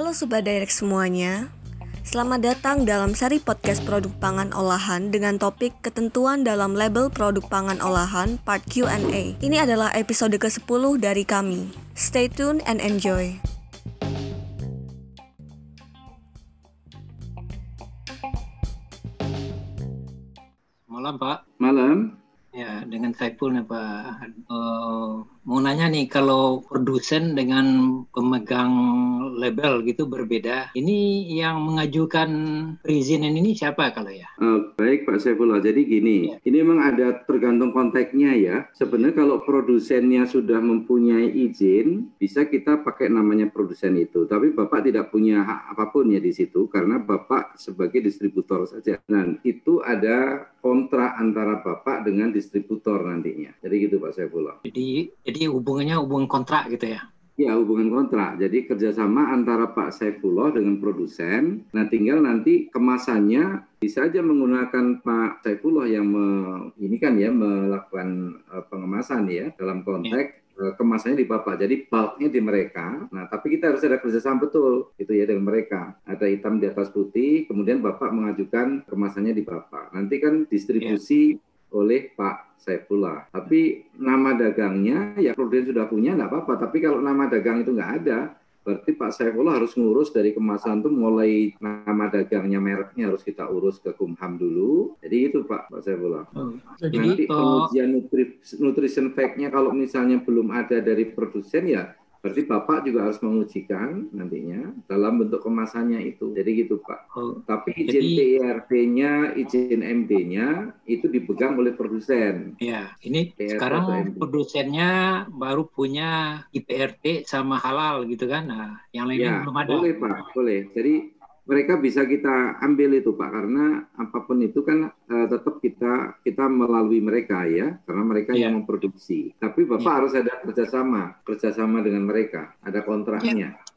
Halo Sobat Direct semuanya. Selamat datang dalam seri podcast produk pangan olahan dengan topik ketentuan dalam label produk pangan olahan part Q&A. Ini adalah episode ke-10 dari kami. Stay tuned and enjoy. Malam Pak. Malam. Ya, dengan Saiful nih Pak. Uh, mau nanya nih, kalau produsen dengan pemegang label gitu berbeda, ini yang mengajukan perizinan ini siapa kalau ya? Uh, baik Pak Saifullah, jadi gini, ya. ini memang ada tergantung konteksnya ya. Sebenarnya kalau produsennya sudah mempunyai izin, bisa kita pakai namanya produsen itu. Tapi Bapak tidak punya hak apa pun ya di situ, karena Bapak sebagai distributor saja. Nah, itu ada kontrak antara Bapak dengan distributor nantinya. Jadi gitu Pak Saifullah. Jadi jadi hubungannya hubungan kontrak gitu ya? Ya, hubungan kontrak. Jadi kerjasama antara Pak Saifullah dengan produsen. Nah, tinggal nanti kemasannya bisa aja menggunakan Pak Saifullah yang me, ini kan ya melakukan uh, pengemasan ya dalam konteks ya. kemasannya di Bapak. Jadi bulknya di mereka. Nah, tapi kita harus ada kerjasama betul gitu ya dengan mereka. Ada hitam di atas putih, kemudian Bapak mengajukan kemasannya di Bapak. Nanti kan distribusi ya. Oleh Pak Saifullah. Tapi nama dagangnya ya produsen sudah punya nggak apa-apa. Tapi kalau nama dagang itu nggak ada, berarti Pak Saifullah harus ngurus dari kemasan itu mulai nama dagangnya mereknya harus kita urus ke Kumham dulu. Jadi itu Pak Pak Saifullah. Hmm. Nanti pengujian nutri, nutrition fact-nya kalau misalnya belum ada dari produsen ya Berarti Bapak juga harus mengujikan nantinya dalam bentuk kemasannya itu. Jadi gitu Pak. Oh, Tapi izin PIRT-nya, izin MD-nya itu dipegang oleh produsen. Ya, ini PIRT sekarang produsennya baru punya IPRT sama halal gitu kan. Nah, yang lainnya ya, belum ada. Boleh Pak, boleh. Jadi mereka bisa kita ambil itu Pak karena apa pun itu kan uh, tetap kita kita melalui mereka ya karena mereka yeah. yang memproduksi. Tapi Bapak yeah. harus ada kerjasama kerjasama dengan mereka, ada kontraknya. Yeah.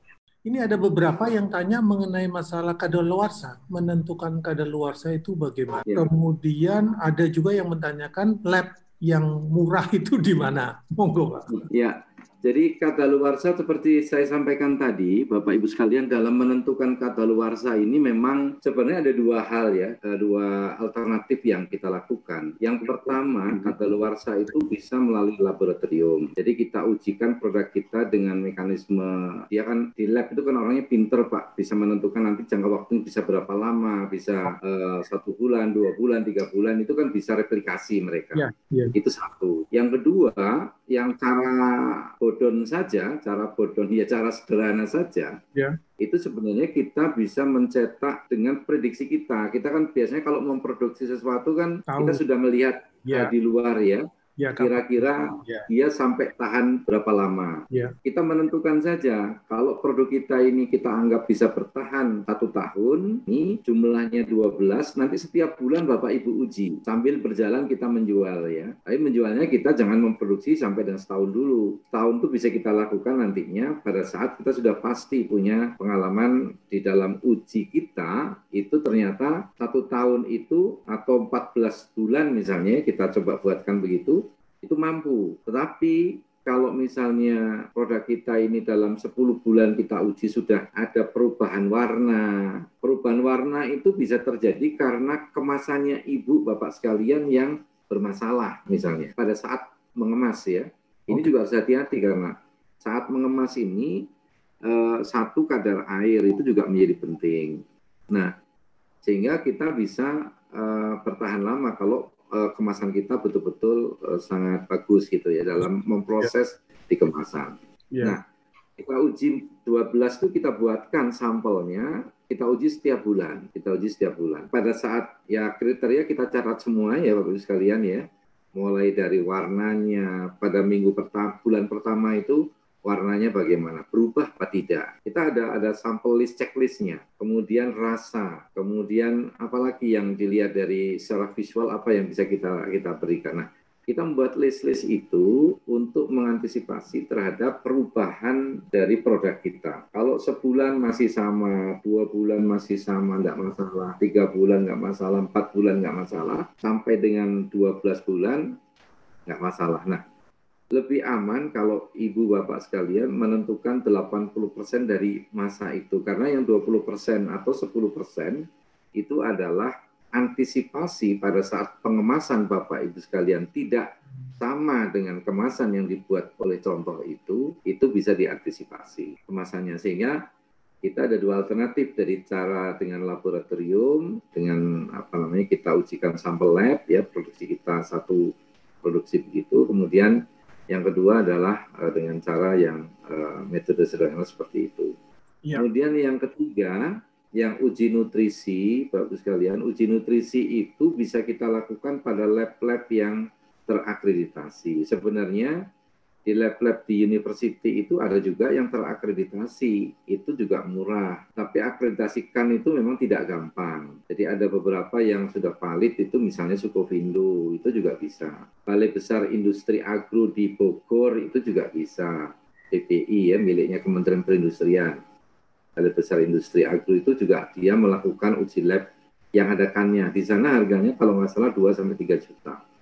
Ini ada beberapa yang tanya mengenai masalah kadaluarsa, menentukan kadaluarsa itu bagaimana. Yeah. Kemudian ada juga yang mentanyakan lab yang murah itu di mana? Monggo Pak. Ya, jadi kata luarsa seperti saya sampaikan tadi, Bapak Ibu sekalian dalam menentukan kata luarsa ini memang sebenarnya ada dua hal ya, dua alternatif yang kita lakukan. Yang pertama, kata luarsa itu bisa melalui laboratorium. Jadi kita ujikan produk kita dengan mekanisme, dia kan di lab itu kan orangnya pinter Pak, bisa menentukan nanti jangka waktu bisa berapa lama, bisa uh, satu bulan, dua bulan, tiga bulan, itu kan bisa replikasi mereka. Ya, ya. Itu satu. Yang kedua, yang cara bodon saja, cara bodon ya cara sederhana saja, ya. itu sebenarnya kita bisa mencetak dengan prediksi kita. Kita kan biasanya kalau memproduksi sesuatu kan Tahu. kita sudah melihat ya. uh, di luar ya Ya, kira-kira ya. dia sampai tahan berapa lama. Ya. Kita menentukan saja kalau produk kita ini kita anggap bisa bertahan satu tahun, ini jumlahnya 12, nanti setiap bulan Bapak Ibu uji sambil berjalan kita menjual ya. Tapi menjualnya kita jangan memproduksi sampai dan setahun dulu. Tahun itu bisa kita lakukan nantinya pada saat kita sudah pasti punya pengalaman di dalam uji kita ternyata satu tahun itu atau 14 bulan misalnya kita coba buatkan begitu itu mampu. Tetapi kalau misalnya produk kita ini dalam 10 bulan kita uji sudah ada perubahan warna. Perubahan warna itu bisa terjadi karena kemasannya ibu bapak sekalian yang bermasalah misalnya pada saat mengemas ya. Ini juga harus hati-hati karena saat mengemas ini eh, satu kadar air itu juga menjadi penting. Nah, sehingga kita bisa eh, bertahan lama kalau uh, kemasan kita betul-betul uh, sangat bagus gitu ya dalam memproses yeah. di kemasan. Yeah. Nah, kita uji 12 itu kita buatkan sampelnya, kita uji setiap bulan, kita uji setiap bulan. Pada saat ya kriteria kita catat semua ya Bapak Ibu sekalian ya, mulai dari warnanya pada minggu pertama bulan pertama itu warnanya bagaimana, berubah apa tidak. Kita ada ada sampel list checklistnya, kemudian rasa, kemudian apalagi yang dilihat dari secara visual apa yang bisa kita kita berikan. Nah, kita membuat list-list itu untuk mengantisipasi terhadap perubahan dari produk kita. Kalau sebulan masih sama, dua bulan masih sama, nggak masalah, tiga bulan nggak masalah, empat bulan nggak masalah, sampai dengan 12 bulan nggak masalah. Nah, lebih aman kalau ibu bapak sekalian menentukan 80% dari masa itu. Karena yang 20% atau 10% itu adalah antisipasi pada saat pengemasan bapak ibu sekalian tidak sama dengan kemasan yang dibuat oleh contoh itu itu bisa diantisipasi kemasannya. Sehingga kita ada dua alternatif dari cara dengan laboratorium dengan apa namanya kita ujikan sampel lab ya produksi kita satu produksi begitu kemudian yang kedua adalah uh, dengan cara yang uh, metode sederhana seperti itu. Ya. Kemudian yang ketiga, yang uji nutrisi, Bapak Ibu sekalian, uji nutrisi itu bisa kita lakukan pada lab-lab yang terakreditasi. Sebenarnya di lab-lab di university itu ada juga yang terakreditasi, itu juga murah. Tapi akreditasikan itu memang tidak gampang. Jadi ada beberapa yang sudah valid itu misalnya Sukovindo, itu juga bisa. Balai Besar Industri Agro di Bogor itu juga bisa. PPI ya, miliknya Kementerian Perindustrian. Balai Besar Industri Agro itu juga dia melakukan uji lab yang ada kannya. Di sana harganya kalau nggak salah 2 sampai 3 juta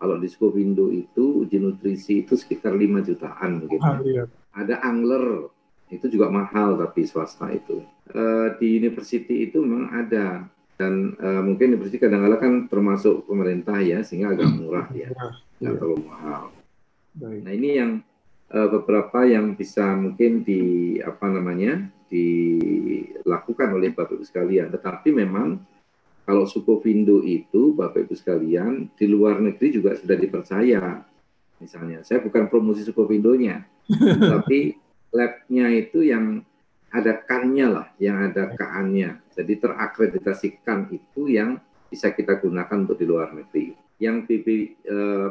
kalau di Skopindo itu uji nutrisi itu sekitar 5 jutaan mungkin. Ah, iya. Ada angler itu juga mahal tapi swasta itu. Uh, di university itu memang ada dan uh, mungkin university kadang-kadang kan termasuk pemerintah ya sehingga agak murah ya, nggak iya. terlalu mahal. Baik. Nah ini yang uh, beberapa yang bisa mungkin di apa namanya dilakukan oleh bapak ibu sekalian. Tetapi memang kalau Sukovindo itu, Bapak Ibu sekalian, di luar negeri juga sudah dipercaya. Misalnya, saya bukan promosi Sukovindonya, tapi labnya itu yang ada kannya lah, yang ada kaannya. Jadi terakreditasikan itu yang bisa kita gunakan untuk di luar negeri. Yang BB eh,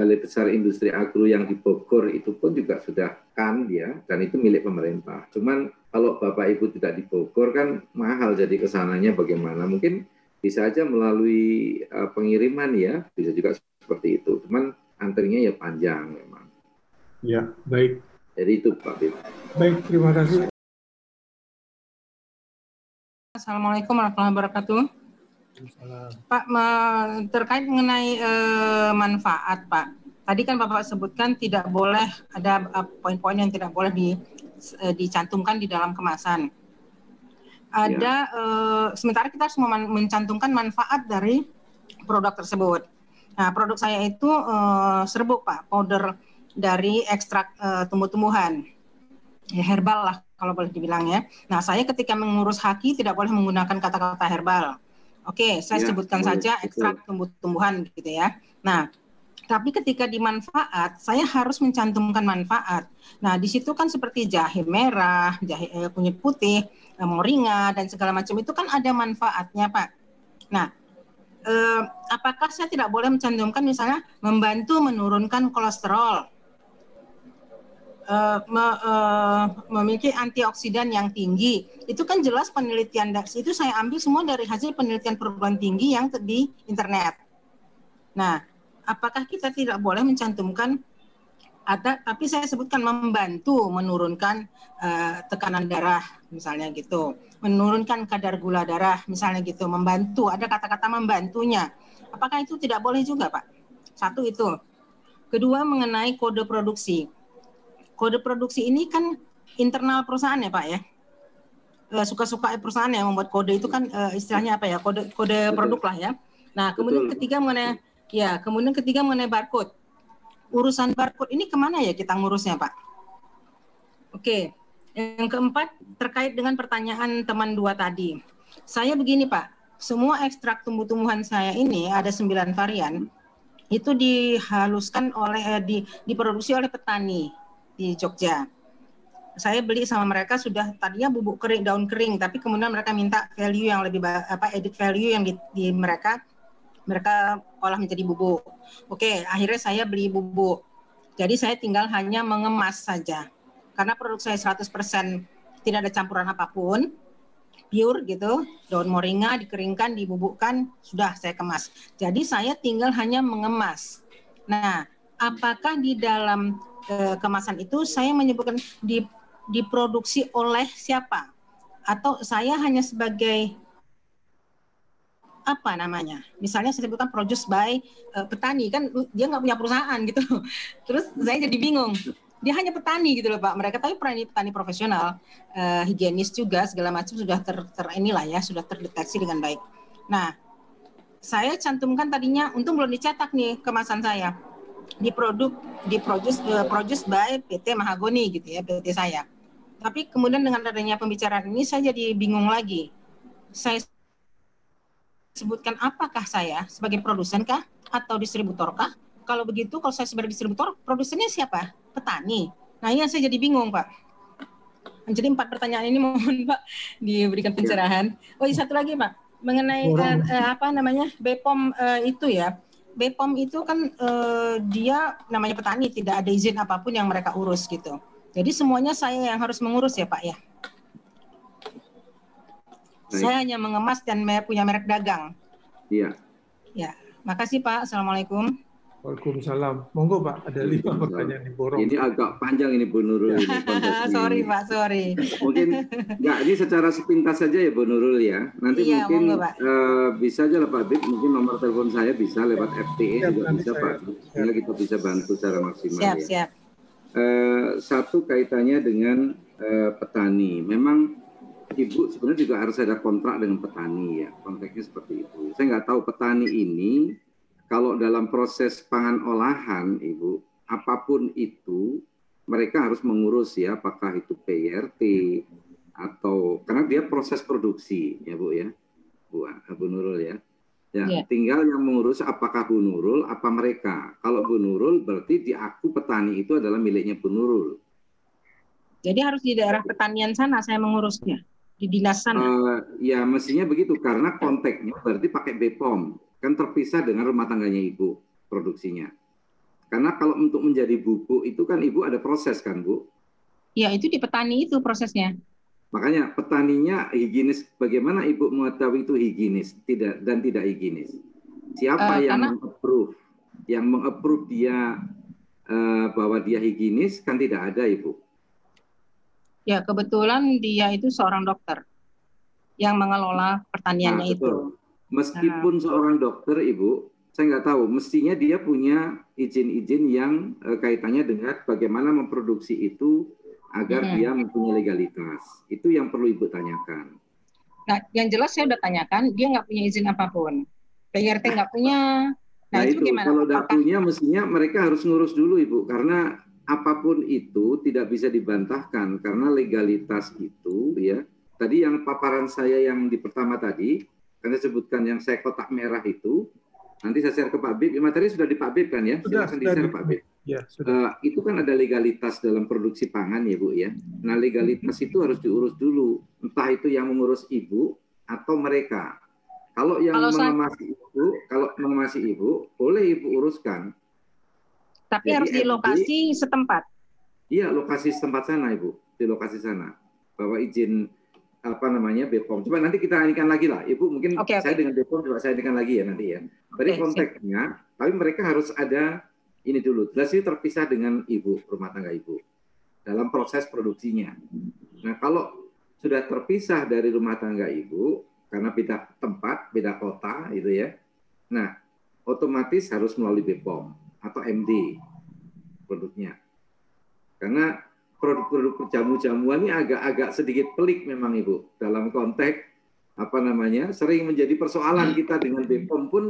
Balai Besar Industri Agro yang di Bogor itu pun juga sudah kan ya, dan itu milik pemerintah. Cuman kalau Bapak Ibu tidak di Bogor kan mahal jadi ke sananya bagaimana. Mungkin bisa aja melalui uh, pengiriman ya, bisa juga seperti itu. Cuman antrinya ya panjang memang. Ya, baik. Jadi itu Pak Bim. Baik, terima kasih. Assalamualaikum warahmatullahi wabarakatuh. Pak, terkait mengenai eh, manfaat, Pak. Tadi kan Bapak sebutkan tidak boleh ada eh, poin-poin yang tidak boleh di, eh, dicantumkan di dalam kemasan ada ya. uh, sementara kita harus mencantumkan manfaat dari produk tersebut. Nah, produk saya itu uh, serbuk Pak, powder dari ekstrak uh, tumbuh-tumbuhan. Ya, herbal lah kalau boleh dibilang ya. Nah, saya ketika mengurus haki tidak boleh menggunakan kata-kata herbal. Oke, saya ya, sebutkan boleh, saja ekstrak tumbuh-tumbuhan gitu ya. Nah, tapi ketika dimanfaat, saya harus mencantumkan manfaat. Nah, di situ kan seperti jahe merah, jahe eh, kunyit putih, moringa dan segala macam itu kan ada manfaatnya Pak. Nah, eh, apakah saya tidak boleh mencantumkan misalnya membantu menurunkan kolesterol, eh, me, eh, memiliki antioksidan yang tinggi? Itu kan jelas penelitian itu saya ambil semua dari hasil penelitian perguruan tinggi yang di internet. Nah, apakah kita tidak boleh mencantumkan ada tapi saya sebutkan membantu menurunkan uh, tekanan darah misalnya gitu. Menurunkan kadar gula darah misalnya gitu membantu. Ada kata-kata membantunya. Apakah itu tidak boleh juga pak? Satu itu. Kedua mengenai kode produksi. Kode produksi ini kan internal perusahaan ya pak ya? Uh, suka-suka perusahaan yang membuat kode itu kan uh, istilahnya apa ya? Kode kode produk lah ya. Nah kemudian ketiga mengenai ya kemudian ketiga mengenai barcode urusan barcode ini ke mana ya kita ngurusnya Pak? Oke, yang keempat terkait dengan pertanyaan teman dua tadi. Saya begini Pak, semua ekstrak tumbuh-tumbuhan saya ini ada sembilan varian, itu dihaluskan oleh eh, di, diproduksi oleh petani di Jogja. Saya beli sama mereka sudah tadinya bubuk kering daun kering, tapi kemudian mereka minta value yang lebih apa edit value yang di, di mereka mereka olah menjadi bubuk. Oke, akhirnya saya beli bubuk. Jadi saya tinggal hanya mengemas saja. Karena produk saya 100% tidak ada campuran apa pun, pure gitu, daun moringa dikeringkan, dibubukkan, sudah saya kemas. Jadi saya tinggal hanya mengemas. Nah, apakah di dalam e, kemasan itu saya menyebutkan di, diproduksi oleh siapa? Atau saya hanya sebagai apa namanya? Misalnya saya sebutkan produce by uh, petani kan dia nggak punya perusahaan gitu. Terus saya jadi bingung. Dia hanya petani gitu loh Pak. Mereka tapi petani petani profesional, uh, higienis juga segala macam sudah ter, ter inilah ya sudah terdeteksi dengan baik. Nah, saya cantumkan tadinya untung belum dicetak nih kemasan saya di produk di produce uh, produce by PT Mahagoni gitu ya PT saya. Tapi kemudian dengan adanya pembicaraan ini saya jadi bingung lagi. Saya sebutkan apakah saya sebagai produsen kah atau distributor kah? Kalau begitu kalau saya sebagai distributor, produsennya siapa? Petani. Nah, ini saya jadi bingung, Pak. Jadi empat pertanyaan ini mohon Pak diberikan pencerahan. Oh, satu lagi Pak, mengenai uh, apa namanya BPOM uh, itu ya BPOM itu kan eh, dia namanya petani tidak ada izin apa pun yang mereka urus gitu. Jadi semuanya saya yang harus mengurus ya Pak ya. Baik. Saya hanya mengemas dan punya merek dagang. Iya. Ya, makasih Pak. Assalamualaikum. Waalaikumsalam. Monggo Pak, ada lima pertanyaan di borong. Ini agak panjang ini Bu Nurul. Ini sorry Pak, sorry. Mungkin nggak ini secara sepintas saja ya Bu Nurul ya. Nanti iya, mungkin monggo, uh, bisa aja lah Pak Bib, mungkin nomor telepon saya bisa lewat FTE siap, juga bisa saya. Pak. Sehingga kita bisa bantu secara maksimal siap, ya. Siap, uh, satu kaitannya dengan uh, petani. Memang Ibu sebenarnya juga harus ada kontrak dengan petani ya. Konteksnya seperti itu. Saya nggak tahu petani ini kalau dalam proses pangan olahan, Ibu, apa pun itu, mereka harus mengurus ya, apakah itu PRT atau karena dia proses produksi, ya Bu ya, Bu, Bu Nurul ya. Ya, yeah. tinggal yang mengurus apakah Bu Nurul, apa mereka. Kalau Bu Nurul berarti di aku petani itu adalah miliknya Bu Nurul. Jadi harus di daerah pertanian sana saya mengurusnya, di dinas sana. Uh, ya mestinya begitu karena konteksnya berarti pakai BPOM kan terpisah dengan rumah tangganya ibu produksinya. Karena kalau untuk menjadi buku itu kan ibu ada proses kan bu? Ya itu di petani itu prosesnya. Makanya petaninya higienis. Bagaimana ibu mengetahui itu higienis tidak dan tidak higienis? Siapa uh, yang karena... mengapprove? Yang mengapprove dia uh, bahwa dia higienis kan tidak ada ibu. Ya kebetulan dia itu seorang dokter yang mengelola pertaniannya nah, itu. Meskipun nah. seorang dokter, Ibu, saya nggak tahu, mestinya dia punya izin-izin yang uh, kaitannya dengan bagaimana memproduksi itu agar hmm. dia mempunyai legalitas. Itu yang perlu Ibu tanyakan. Nah, yang jelas saya udah tanyakan, dia nggak punya izin apa pun. PRT nggak punya. Nah, nah itu, itu gimana? Kalau nggak punya, mestinya mereka harus ngurus dulu, Ibu, karena apa pun itu tidak bisa dibantahkan karena legalitas itu, ya. Tadi yang paparan saya yang di pertama tadi, karena sebutkan yang saya kotak merah itu, nanti saya share ke Pak Bib. Ya, materi sudah di Pak Bib kan ya? Sudah, Silakan di-share Pak Bib. Ya, sudah. Uh, itu kan ada legalitas dalam produksi pangan ya Bu ya. Nah legalitas itu harus diurus dulu. Entah itu yang mengurus Ibu atau mereka. Kalau yang kalau mengemasi saya... Ibu, kalau mengemasi Ibu, boleh Ibu uruskan. Tapi Jadi, harus di lokasi setempat. Iya, lokasi setempat sana Ibu. Di lokasi sana. Bahwa izin apa namanya BPOM. Coba nanti kita inikan lagi lah. Ibu mungkin okay, saya dengan BPOM coba saya inikan lagi ya nanti ya. Tadi okay, konteksnya, siap. tapi mereka harus ada ini dulu. Jelas ini terpisah dengan ibu rumah tangga ibu dalam proses produksinya. Nah kalau sudah terpisah dari rumah tangga ibu karena beda tempat, beda kota gitu ya. Nah otomatis harus melalui BPOM atau MD produknya. Karena produk-produk jamu-jamuan ini agak-agak sedikit pelik memang Ibu dalam konteks apa namanya sering menjadi persoalan kita dengan BPOM pun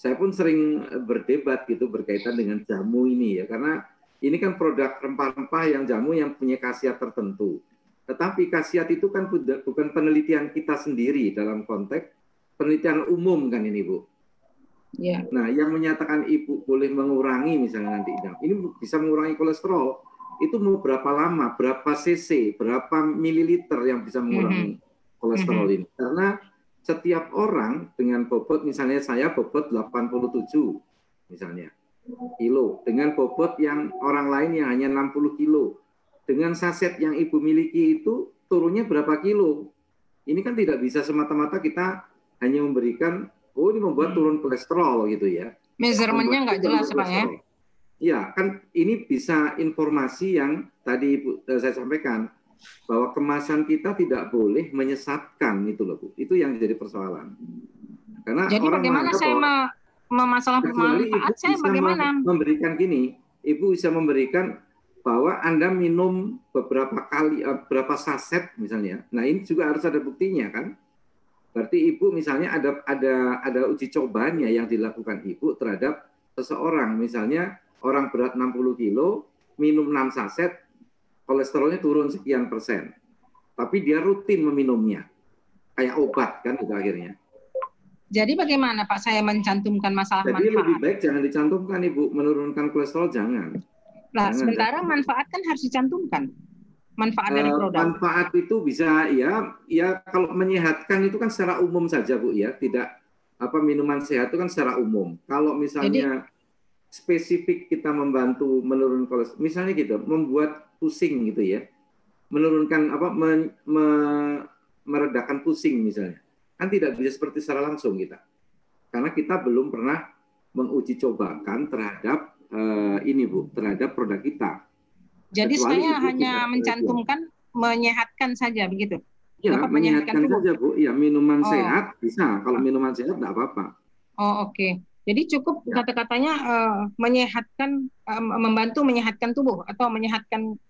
saya pun sering berdebat gitu berkaitan dengan jamu ini ya karena ini kan produk rempah-rempah yang jamu yang punya khasiat tertentu. Tetapi khasiat itu kan bukan penelitian kita sendiri dalam konteks penelitian umum kan ini Bu. Yeah. Nah, yang menyatakan ibu boleh mengurangi misalnya nanti ini bisa mengurangi kolesterol, itu mau berapa lama, berapa cc, berapa mililiter yang bisa mengurangi mm -hmm. kolesterol mm -hmm. ini. Karena setiap orang dengan bobot, misalnya saya bobot 87 misalnya kilo, dengan bobot yang orang lain yang hanya 60 kilo, dengan saset yang ibu miliki itu turunnya berapa kilo. Ini kan tidak bisa semata-mata kita hanya memberikan, oh ini membuat turun kolesterol gitu ya. Measurementnya nggak jelas Pak ya? Ya, kan ini bisa informasi yang tadi Ibu, eh, saya sampaikan bahwa kemasan kita tidak boleh menyesatkan itu loh Bu. Itu yang jadi persoalan. Karena Jadi orang bagaimana saya bahwa me, masalah kecuali bermanfaat ibu saya bagaimana? mem- memberikan gini, ibu bisa memberikan bahwa anda minum beberapa kali eh, beberapa saset misalnya. Nah ini juga harus ada buktinya kan. Berarti ibu misalnya ada ada ada uji cobanya yang dilakukan ibu terhadap seseorang. Misalnya orang berat 60 kilo minum 6 saset, kolesterolnya turun sekian persen. Tapi dia rutin meminumnya. Kayak obat kan itu akhirnya. Jadi bagaimana Pak saya mencantumkan masalah Jadi lebih manfaat? baik jangan dicantumkan ibu, menurunkan kolesterol jangan. Nah, jangan, sementara manfaat kan harus dicantumkan. Manfaat dari Eh, produk. manfaat itu bisa ya ya kalau menyehatkan itu kan secara umum saja Bu ya, tidak apa minuman sehat itu kan secara umum. Kalau misalnya spesifik kita membantu menurunkan kolesterol, misalnya gitu, membuat pusing gitu ya, menurunkan apa men- me- meredakan pusing misalnya, kan tidak bisa seperti secara langsung kita, karena kita belum pernah menguji cobakan terhadap eh, ini Bu, terhadap produk kita. Jadi kecuali saya itu hanya mencantumkan menyehatkan saja begitu. Ya, Dapat menyehatkan tubuh. saja Bu. Ya, minuman Oh. sehat bisa. Kalau minuman sehat enggak apa-apa. Oh oke. Jadi cukup Ya. kata-katanya eh, menyehatkan, eh, membantu menyehatkan tubuh atau menyehatkan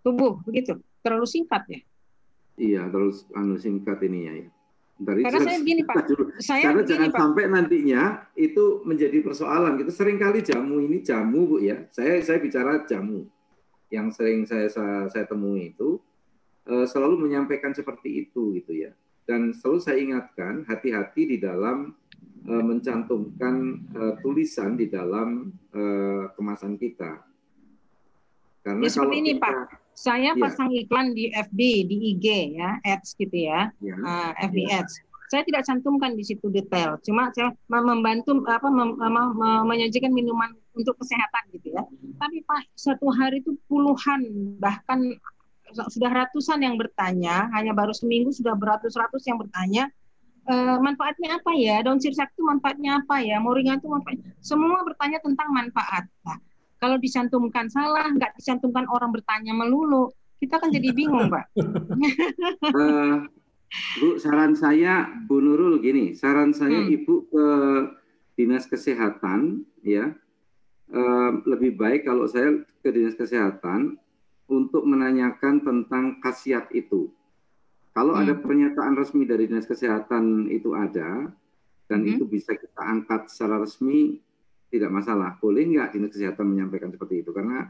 tubuh begitu. Terlalu singkat ya. Iya, terus anu singkat ini ya. Bentar, ini Karena saya begini, Pak. dulu. Saya Karena begini jangan Pak. sampai nantinya itu menjadi persoalan. Kita sering kali jamu ini jamu Bu ya. Saya saya bicara jamu. Yang sering saya saya, saya temui itu eh, selalu menyampaikan seperti itu gitu ya. Dan selalu saya ingatkan hati-hati di dalam eh, mencantumkan eh, tulisan di dalam eh, kemasan kita. Karena Ya, seperti kalau ini, kita- Pak. Saya Iya. pasang iklan di FB, di IG ya, ads gitu ya. ya, uh, FB Iya. Ads. Saya tidak cantumkan di situ detail, cuma saya mem- membantu apa mem- mem- mem- menyajikan minuman untuk kesehatan gitu ya. Tapi Pak, satu hari itu puluhan bahkan sudah ratusan yang bertanya, hanya baru seminggu sudah beratus-ratus yang bertanya "Eh, manfaatnya apa ya? Daun sirsak itu manfaatnya apa ya? Moringa itu manfaatnya. Semua bertanya tentang manfaat. Nah, kalau dicantumkan salah, nggak dicantumkan orang bertanya melulu, kita kan jadi bingung, Pak. Eh, Bu, saran saya Bu Nurul gini, saran saya Hmm. Ibu ke dinas kesehatan ya eh, lebih baik kalau saya ke dinas kesehatan untuk menanyakan tentang khasiat itu. Kalau Hmm. ada pernyataan resmi dari dinas kesehatan itu ada dan Hmm. itu bisa kita angkat secara resmi tidak masalah. Boleh nggak dinas kesehatan menyampaikan seperti itu? Karena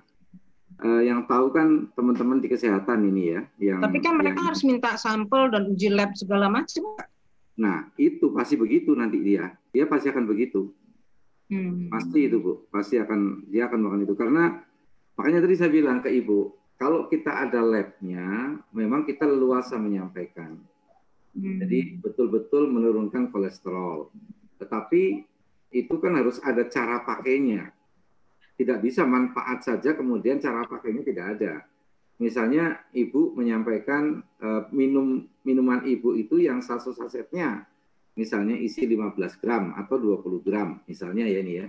eh, yang tahu kan teman-teman di kesehatan ini ya, yang Tapi kan mereka yang- harus minta sampel dan uji lab segala macam. Nah, itu pasti begitu nanti dia. Dia pasti akan begitu. Hmm. Pasti itu, Bu. Pasti akan dia akan melakukan itu karena makanya tadi saya bilang ke Ibu, kalau kita ada labnya, memang kita leluasa menyampaikan. Hmm. Jadi betul-betul menurunkan kolesterol. Tetapi itu kan harus ada cara pakainya. Tidak bisa manfaat saja kemudian cara pakainya tidak ada. Misalnya ibu menyampaikan eh, minum minuman ibu itu yang satu sasetnya misalnya isi 15 gram atau 20 gram misalnya ya ini ya.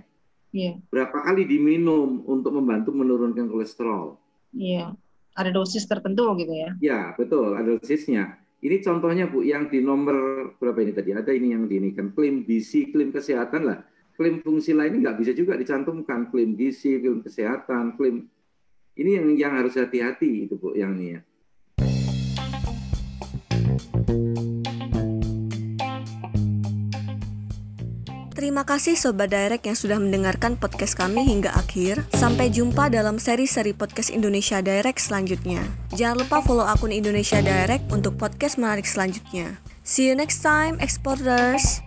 Iya, Berapa kali diminum untuk membantu menurunkan kolesterol? iya. Ada dosis tertentu gitu ya. Ya, betul, ada dosisnya. Ini contohnya Bu, yang di nomor berapa ini tadi? Ada ini yang diinikan klaim gizi, klaim kesehatan lah. Klaim fungsi lain nggak bisa juga dicantumkan. Klaim gizi, klaim kesehatan, klaim ini yang yang harus hati-hati itu Bu, yang ini ya. Terima kasih Sobat Direct yang sudah mendengarkan podcast kami hingga akhir. Sampai jumpa dalam seri-seri podcast Indonesia Direct selanjutnya. Jangan lupa follow akun Indonesia Direct untuk podcast menarik selanjutnya. See you next time, exporters!